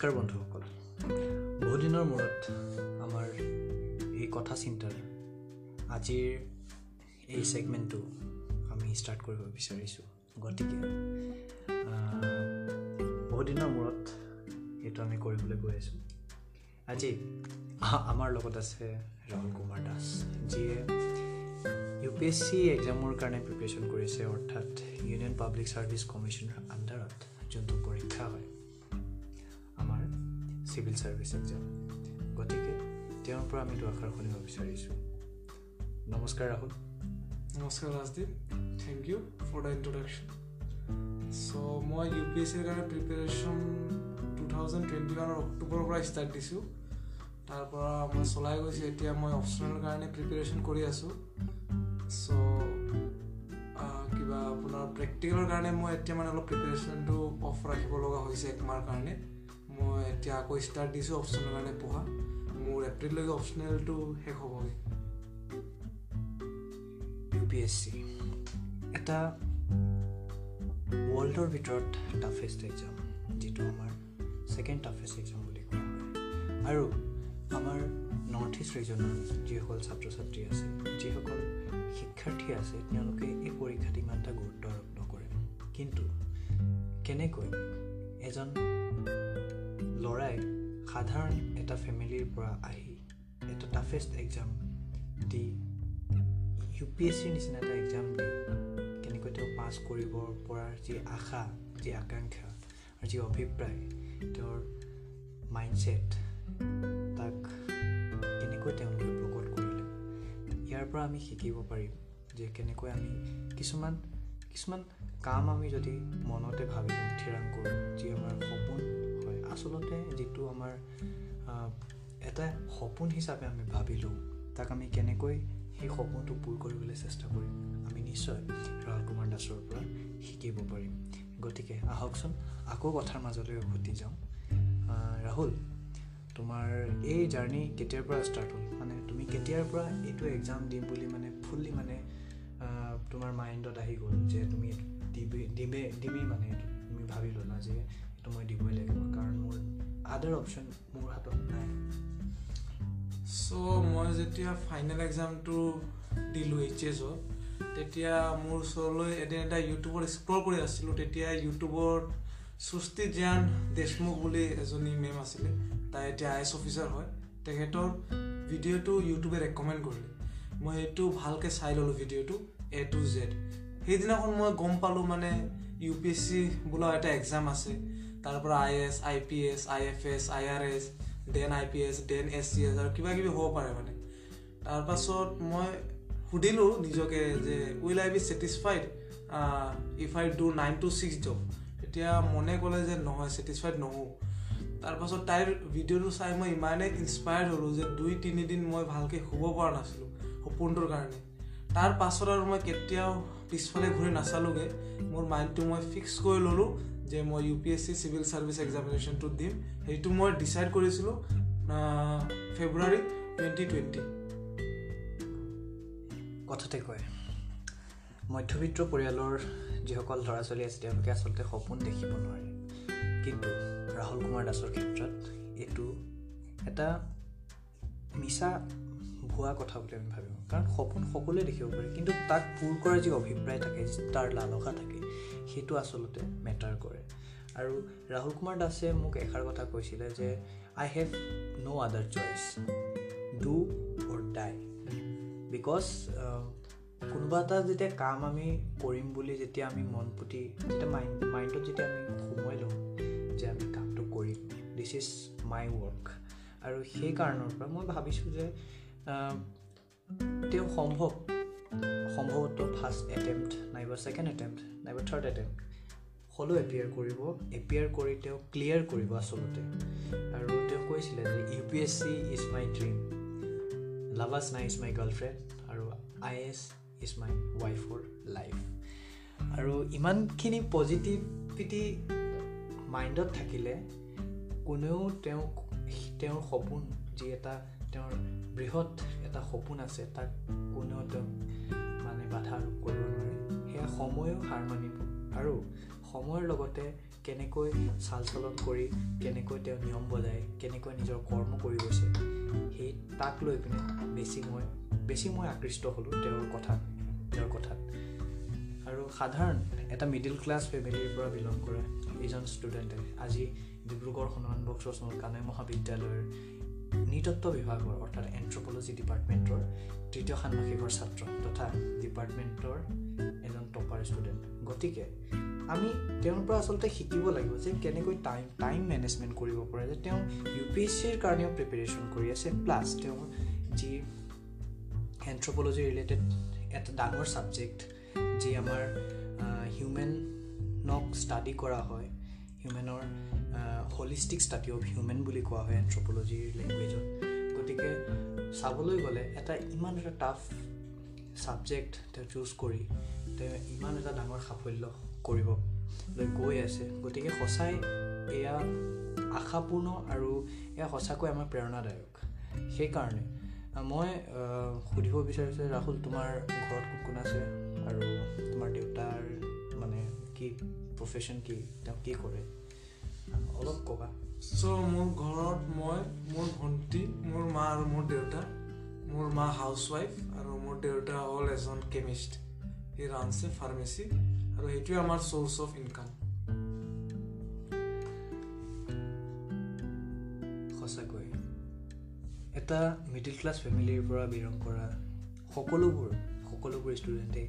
নমস্কাৰ বন্ধুসকল। বহুদিনৰ মূৰত আমাৰ এই কথা চিন্তাৰ আজিৰ এই ছেগমেণ্টটো আমি ষ্টাৰ্ট কৰিব বিচাৰিছোঁ গতিকে। বহুদিনৰ মূৰত এইটো আমি কৰিবলৈ গৈ আছোঁ। আজি আমাৰ লগত আছে ৰাহুল কুমাৰ দাস যিয়ে ইউ পি এছ চি এক্সামৰ কাৰণে প্ৰিপেৰেশ্যন কৰিছে অৰ্থাৎ ইউনিয়ন পাব্লিক ছাৰ্ভিচ কমিশ্যনৰ আণ্ডাৰত যোনটো চিভিল ছাৰ্ভিচ এক্সাম গতিকে তেওঁৰ পৰা আমি দুআষাৰ শুনিব বিচাৰিছোঁ। নমস্কাৰ ৰাহুল। নমস্কাৰ Rajdeep. Thank you for the introduction so' মই ইউ পি এছ চিৰ কাৰণে প্ৰিপেৰেশ্যন টু থাউজেণ্ড টুৱেণ্টি ওৱানৰ অক্টোবৰৰ পৰা ষ্টাৰ্ট দিছোঁ। তাৰ পৰা মই চলাই গৈছোঁ। এতিয়া মই অপশ্যনেল কাৰণে প্ৰিপেৰেশ্যন কৰি আছোঁ। চ' কিবা আপোনাৰ প্ৰেক্টিকেলৰ কাৰণে মই এতিয়া মানে অলপ প্ৰিপেৰেশ্যনটো অফ ৰাখিব লগা হৈছে একমাহৰ কাৰণে। এতিয়া আকৌ ষ্টাৰ্ট দিছোঁ অপশ্যনৰ কাৰণে পঢ়া। মোৰ এপ্ৰিললৈকে অপশ্যনেলটো শেষ হ'বগৈ। ইউ পি এছ চি এটা ৱৰ্ল্ডৰ ভিতৰত টাফেষ্ট এক্সাম যিটো আমাৰ ছেকেণ্ড টাফেষ্ট এক্সাম বুলি কোৱা হয়। আৰু আমাৰ নৰ্থ ইষ্ট ৰিজনৰ যিসকল ছাত্ৰ ছাত্ৰী আছে যিসকল শিক্ষাৰ্থী আছে তেওঁলোকে এই পৰীক্ষাত ইমান এটা গুৰুত্ব আৰোপ নকৰে। কিন্তু কেনেকৈ এজন ল'ৰাই সাধাৰণ এটা ফেমিলিৰ পৰা আহি এটা toughest exam the U P S চিৰ নিচিনা এটা এক্সাম দি কেনেকৈ তেওঁ পাছ কৰিব পৰাৰ যি আশা যি আকাংক্ষা আৰু যি অভিপ্ৰায় তেওঁৰ মাইণ্ডছেট তাক কেনেকৈ তেওঁলোকে প্ৰকট কৰিলে। ইয়াৰ পৰা আমি শিকিব পাৰিম যে কেনেকৈ আমি কিছুমান কিছুমান কাম আমি যদি মনতে ভাবি থিৰাং কৰোঁ যি আমাৰ সপোন আচলতে যিটো আমাৰ এটা সপোন হিচাপে আমি ভাবিলোঁ তাক আমি কেনেকৈ সেই সপোনটো পূৰ কৰিবলৈ চেষ্টা কৰিম আমি নিশ্চয় ৰাহুল কুমাৰ দাসৰ পৰা শিকিব পাৰিম। গতিকে আহকচোন আকৌ কথাৰ মাজলৈ উভতি যাওঁ। ৰাহুল তোমাৰ এই জাৰ্ণি কেতিয়াৰ পৰা ষ্টাৰ্ট হ'ল? মানে তুমি কেতিয়াৰ পৰা এইটো এক্সাম দিম বুলি মানে ফুল্লি মানে তোমাৰ মাইণ্ডত আহি গ'ল যে তুমি দিবি দিমে দিমেই মানে তুমি ভাবি ল'লা যে সেইটো মই দিবই লাগিব কাৰণ মোৰ আদাৰ অপশ্যন মোৰ হাতত নাই। চ' মই যেতিয়া ফাইনেল এক্সামটো দিলোঁ এইচ এছত তেতিয়া মোৰ ওচৰলৈ এদিন এটা ইউটিউবত এক্সপ্ল'ৰ কৰি আছিলোঁ। তেতিয়া ইউটিউবত সুস্তি জ্ঞান দেশমুখ বুলি এজনী মেম আছিলে। তাই এতিয়া আই এছ অফিচাৰ হয়। তেখেতৰ ভিডিঅ'টো ইউটিউবে ৰেকমেণ্ড কৰিলে। মই সেইটো ভালকৈ চাই ল'লোঁ ভিডিঅ'টো এ টু জেড সেইদিনাখন মই গম পালোঁ মানে ইউ পি এছ চি বোলা এটা এক্সাম আছে। তাৰ পৰা I S I P S I F S I R S then I P S then S C S আৰু কিবা কিবি হ'ব পাৰে মানে তাৰপাছত মই সুধিলোঁ নিজকে যে will I be satisfied if I do nine to six job তেতিয়া মনে ক'লে যে নহয় ছেটিছফাইড নহওঁ। তাৰপাছত তাইৰ ভিডিঅ'টো চাই মই ইমানেই ইনস্পায়াৰ্ড হ'লোঁ যে দুই তিনিদিন মই ভালকৈ শুব পৰা নাছিলোঁ সপোনটোৰ কাৰণে। তাৰ পাছত আৰু মই কেতিয়াও পিছফালে ঘূৰি নাচালোঁগৈ। মোৰ মাইণ্ডটো মই ফিক্স কৰি ল'লোঁ। যে মই U P S C civil service এক্সামিনেশ্যনটো দিম সেইটো মই ডিচাইড কৰিছিলোঁ ফেব্ৰুৱাৰী টুৱেণ্টি টুৱেণ্টি কথাতে কয় মধ্যবিত্ত পৰিয়ালৰ যিসকল ল'ৰা ছোৱালী আছে তেওঁলোকে আচলতে সপোন দেখিব নোৱাৰে। কিন্তু ৰাহুল কুমাৰ দাসৰ ক্ষেত্ৰত এইটো এটা মিছা ভুৱা কথা বুলি আমি ভাবিব কাৰণ সপোন সকলোৱে দেখিব পাৰে কিন্তু তাক পূৰ কৰাৰ যি অভিপ্ৰায় থাকে তাৰ লালসা থাকে সেইটো আচলতে মেটাৰ কৰে। আৰু ৰাহুল কুমাৰ দাসে মোক এষাৰ কথা কৈছিলে যে I have no' other choice do or die because কোনোবা এটা যেতিয়া কাম আমি কৰিম বুলি যেতিয়া আমি মন পুতি যেতিয়া মাইণ্ড মাইণ্ডত যেতিয়া আমি সোমোৱাই লওঁ যে আমি কামটো কৰিম দিছ ইজ মাই ৱৰ্ক আৰু সেই কাৰণৰ পৰা মই ভাবিছোঁ যে তেওঁ সম্ভৱ সম্ভৱতঃ ফাৰ্ষ্ট এটেম্প্ট নাইবা ছেকেণ্ড এটেম্প্ট নাইবা থাৰ্ড এটেম্প্ট হ'লেও এপিয়াৰ কৰিব এপিয়াৰ কৰি তেওঁ ক্লিয়াৰ কৰিব আচলতে। আৰু তেওঁ কৈছিলে যে U P S C is my dream LBSNAA is my girlfriend আৰু আই এছ ইজ মাই ৱাইফৰ লাইফ আৰু ইমানখিনি পজিটিভিটি মাইণ্ডত থাকিলে কোনেও তেওঁক তেওঁৰ সপোন যি এটা তেওঁৰ বৃহৎ এটা সপোন আছে তাক কোনেও তেওঁক বাধা আৰোপ কৰিব নোৱাৰে। সেয়া সময়ো হাৰ মানিব আৰু সময়ৰ লগতে কেনেকৈ চাল চলন কৰি কেনেকৈ তেওঁ নিয়ম বজায় কেনেকৈ নিজৰ কৰ্ম কৰি গৈছে সেই তাক লৈ পিনে বেছি মই বেছি মই আকৃষ্ট হ'লোঁ তেওঁৰ কথাত তেওঁৰ কথাত। আৰু সাধাৰণ এটা মিডিল ক্লাছ ফেমিলিৰ পৰা বিলং কৰা এজন ষ্টুডেণ্টে আজি ডিব্ৰুগড় হনুমান বক্সৰ কানাই মহাবিদ্যালয়ৰ নৃতত্ব বিভাগৰ অৰ্থাৎ এন্থ্ৰপলজি ডিপাৰ্টমেণ্টৰ তৃতীয় ষান্মাসিকৰ ছাত্ৰ তথা ডিপাৰ্টমেণ্টৰ এজন টপাৰ ষ্টুডেণ্ট গতিকে আমি তেওঁৰ পৰা আচলতে শিকিব লাগিব যে কেনেকৈ টাইম টাইম মেনেজমেণ্ট কৰিব পাৰে যে তেওঁ ইউ পি এছ চিৰ কাৰণেও প্ৰিপেৰেশ্যন কৰি আছে প্লাছ তেওঁৰ যি এন্থ্ৰপলজি ৰিলেটেড এটা ডাঙৰ ছাবজেক্ট যি আমাৰ হিউমেনক ষ্টাডি কৰা হয় হিউমেনৰ হলিষ্টিক ষ্টাডি অফ হিউমেন বুলি কোৱা হয় এন্থ্ৰপলজিৰ লেংগুৱেজত গতিকে চাবলৈ গ'লে এটা ইমান এটা টাফ ছাবজেক্ট তেওঁ চুজ কৰি তেওঁ ইমান এটা ডাঙৰ সাফল্য কৰিবলৈ গৈ আছে। গতিকে সঁচাই এয়া আশাপূৰ্ণ আৰু এয়া সঁচাকৈ আমাৰ প্ৰেৰণাদায়ক। সেইকাৰণে মই সুধিব বিচাৰিছোঁ ৰাহুল তোমাৰ ঘৰত কোন কোন আছে আৰু তোমাৰ দেউতাৰ মানে কি প্ৰফেশ্যন কি? তেওঁ কি কৰে? অলপ ক'বা। চ' মোৰ ঘৰত মই মোৰ ভণ্টি মোৰ মা আৰু মোৰ দেউতা মোৰ মা হাউচ ৱাইফ আৰু মোৰ দেউতা হ'ল এজন কেমিষ্ট সি ৰান্ধছে ফাৰ্মেচী আৰু সেইটোৱে আমাৰ চ'ৰ্চ অফ ইনকাম সঁচাকৈ এটা মিডিল ক্লাছ ফেমিলিৰ পৰা বিলং কৰা সকলোবোৰ সকলোবোৰ ষ্টুডেণ্টে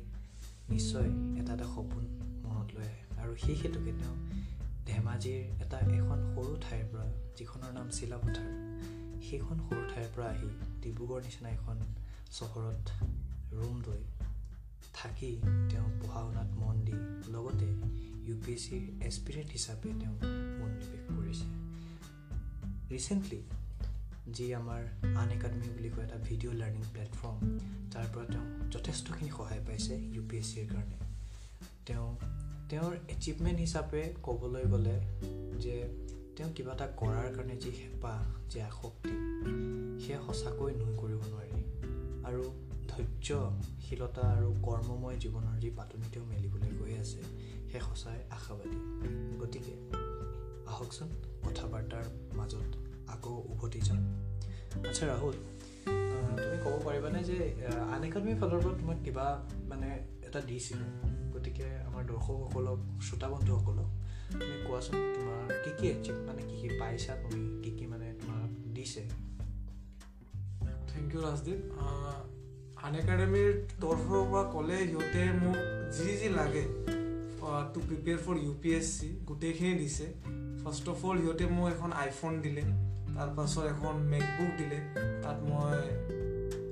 নিশ্চয় এটা এটা সপোন। আৰু সেই হেতুকে তেওঁ ধেমাজিৰ এটা এখন সৰু ঠাইৰ পৰা যিখনৰ নাম চিলাপথাৰ সেইখন সৰু ঠাইৰ পৰা আহি ডিব্ৰুগড় নিচিনা এখন চহৰত ৰুম লৈ থাকি তেওঁ পঢ়া শুনাত মন দি লগতে ইউ পি এছ চিৰ এছপিৰেণ্ট হিচাপে তেওঁ মনোনিৱেশ কৰিছে। ৰিচেণ্টলি যি আমাৰ আন একাডেমি বুলি কয় এটা ভিডিঅ' লাৰ্ণিং প্লেটফৰ্ম তাৰ পৰা তেওঁ যথেষ্টখিনি সহায় পাইছে ইউ পি এছ চিৰ কাৰণে। তেওঁ তেওঁৰ এচিভমেণ্ট হিচাপে ক'বলৈ গ'লে যে তেওঁ কিবা এটা কৰাৰ কাৰণে যি হেঁপাহ যি আসক্তি সেয়া সঁচাকৈ নুই কৰিব নোৱাৰি। আৰু ধৈৰ্যশীলতা আৰু কৰ্মময় জীৱনৰ যি পাতনি তেওঁ মেলিবলৈ গৈ আছে সেয়া সঁচাই আশাবাদী। গতিকে আহকচোন কথা বাৰ্তাৰ মাজত আকৌ উভতি যাওঁ। আচ্ছা ৰাহুল তুমি ক'ব পাৰিবানে যে আন একাডেমীৰ ফালৰ পৰা তোমাক কিবা মানে এটা দিছিলোঁ? গতিকে আমাৰ দৰ্শকসকলক শ্ৰোতা বন্ধুসকলক তুমি কোৱাচোন তোমাৰ কি কি এচিভ মানে কি কি পাইছা তুমি কি কি মানে তোমাক দিছে? থেংক ইউ ৰাজদীপ আন একাডেমীৰ তৰফৰ পৰা ক'লে সিহঁতে মোক যি যি লাগে to prepare for U P S C গোটেইখিনি দিছে। ফাৰ্ষ্ট অফ অল সিহঁতে মোক এখন আইফোন দিলে তাৰপাছত এখন মেকবুক দিলে। তাত মই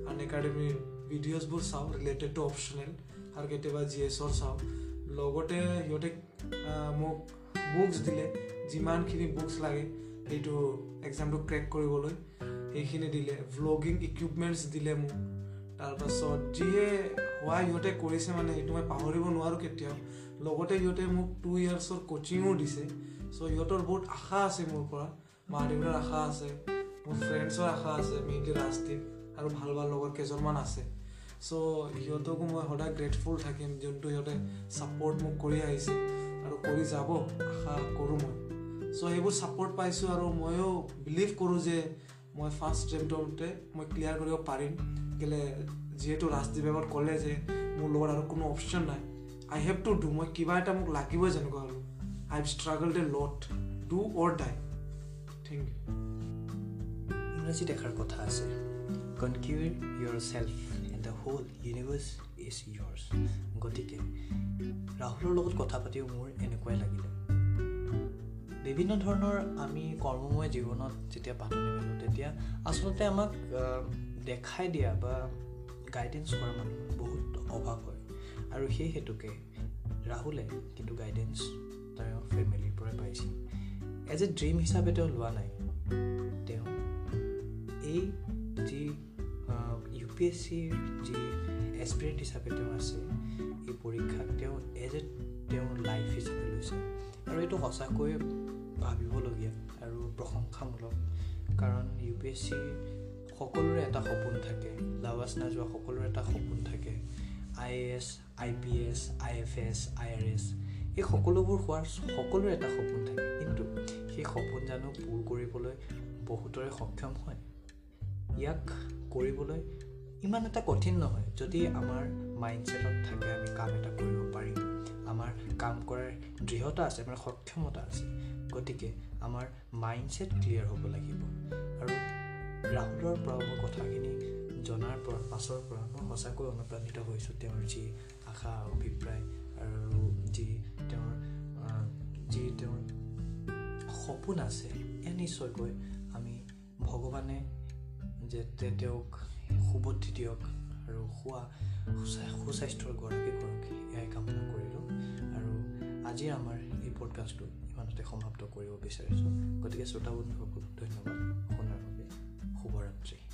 আন একাডেমীৰ ভিডিঅ'জবোৰ চাওঁ ৰিলেটেড টু অপশ্যনেল আৰু কেতিয়াবা জি এছৰ চাওঁ লগতে সিহঁতে মোক বুকছ দিলে যিমানখিনি বুকছ লাগে সেইটো এক্সামটো ক্ৰেক কৰিবলৈ সেইখিনি দিলে ভ্লগিং ইকুইপমেণ্টছ দিলে মোক তাৰপাছত যিয়ে হোৱা সিহঁতে কৰিছে মানে সেইটো মই পাহৰিব নোৱাৰোঁ কেতিয়াও লগতে সিহঁতে মোক টু ইয়াৰ্ছৰ কচিঙো দিছে চ' সিহঁতৰ বহুত আশা আছে মোৰ পৰা মা দেউতাৰ আশা আছে মোৰ ফ্ৰেণ্ডছৰ আশা আছে মেইনলি ৰাজদ্বীপ আৰু ভাল ভাল লগৰ কেইজনমান আছে চ' সিহঁতকো মই সদায় গ্ৰেটফুল থাকিম যোনটো সিহঁতে ছাপৰ্ট মোক কৰি আহিছে আৰু কৰি যাব আশা কৰোঁ মই. চ' সেইবোৰ ছাপৰ্ট পাইছোঁ আৰু ময়ো বিলিভ কৰোঁ যে মই ফাৰ্ষ্ট এটেম্পটতে মই ক্লিয়াৰ কৰিব পাৰিম। কেলৈ যিহেতু ৰাজদ্বীপে এবাৰ ক'লে যে মোৰ লগত আৰু কোনো অপশ্যন নাই। আই হেভ টু ডু মই কিবা এটা মোক লাগিবই যেনেকুৱা হ'লো I have struggle a lot do or die thank you ইংৰাজীত এষাৰ কথা আছে conquer yourself the whole universe is yours গতিকে ৰাহুলৰ লগত কথা পাতিও মোৰ এনেকুৱাই লাগিলে। বিভিন্ন ধৰণৰ আমি কৰ্মময় জীৱনত যেতিয়া পাতনি মেলোঁ তেতিয়া আচলতে আমাক দেখাই দিয়া বা গাইডেঞ্চ কৰা মানুহৰ বহুত অভাৱ হয়। আৰু সেই হেতুকে ৰাহুলে কিন্তু গাইডেঞ্চ তেওঁৰ ফেমিলিৰ পৰাই পাইছিল। এজ এ ড্ৰিম হিচাপে তেওঁ লোৱা নাই। তেওঁ এই পি এছ চিৰ যি এছপিৰেণ্ট হিচাপে তেওঁ আছে এই পৰীক্ষাক তেওঁ এজ এ তেওঁৰ লাইফ হিচাপে লৈছে। আৰু এইটো সঁচাকৈ ভাবিবলগীয়া আৰু প্ৰশংসামূলক। কাৰণ ইউ পি এছ চি সকলোৰে এটা সপোন থাকে লাৱাজ নাযোৱা সকলোৰে এটা সপোন থাকে। I A S I P S I F S I R S এই সকলোবোৰ হোৱাৰ সকলোৰে এটা সপোন থাকে। কিন্তু সেই সপোন জানো পূৰ কৰিবলৈ বহুতৰে সক্ষম হয়। ইয়াক কৰিবলৈ ইমান এটা কঠিন নহয় যদি আমাৰ মাইণ্ডছেটত থাকে আমি কাম এটা কৰিব পাৰিম আমাৰ কাম কৰাৰ দৃঢ়তা আছে আমাৰ সক্ষমতা আছে। গতিকে আমাৰ মাইণ্ডছেট ক্লিয়াৰ হ'ব লাগিব। আৰু ৰাহুলৰ পৰা মই কথাখিনি জনাৰ পৰা পাছৰ পৰা মই সঁচাকৈ অনুপ্ৰাণিত হৈছোঁ তেওঁৰ যি আশা অভিপ্ৰায় আৰু যি তেওঁৰ যি তেওঁৰ সপোন আছে এয়া নিশ্চয়কৈ আমি ভগৱানে যে তেওঁক সুবুদ্ধি দিয়ক আৰু সুৱা সুস্বাস্থ্যৰ গৰাকী কৰক এয়াই কামনা কৰিলোঁ আৰু আজিৰ আমাৰ এই পডকাষ্টটো ইমানতে সমাপ্ত কৰিব বিচাৰিছোঁ। গতিকে শ্ৰোতা বন্ধুসকলক ধন্যবাদ। শুনাৰ বাবে শুভৰাত্ৰি।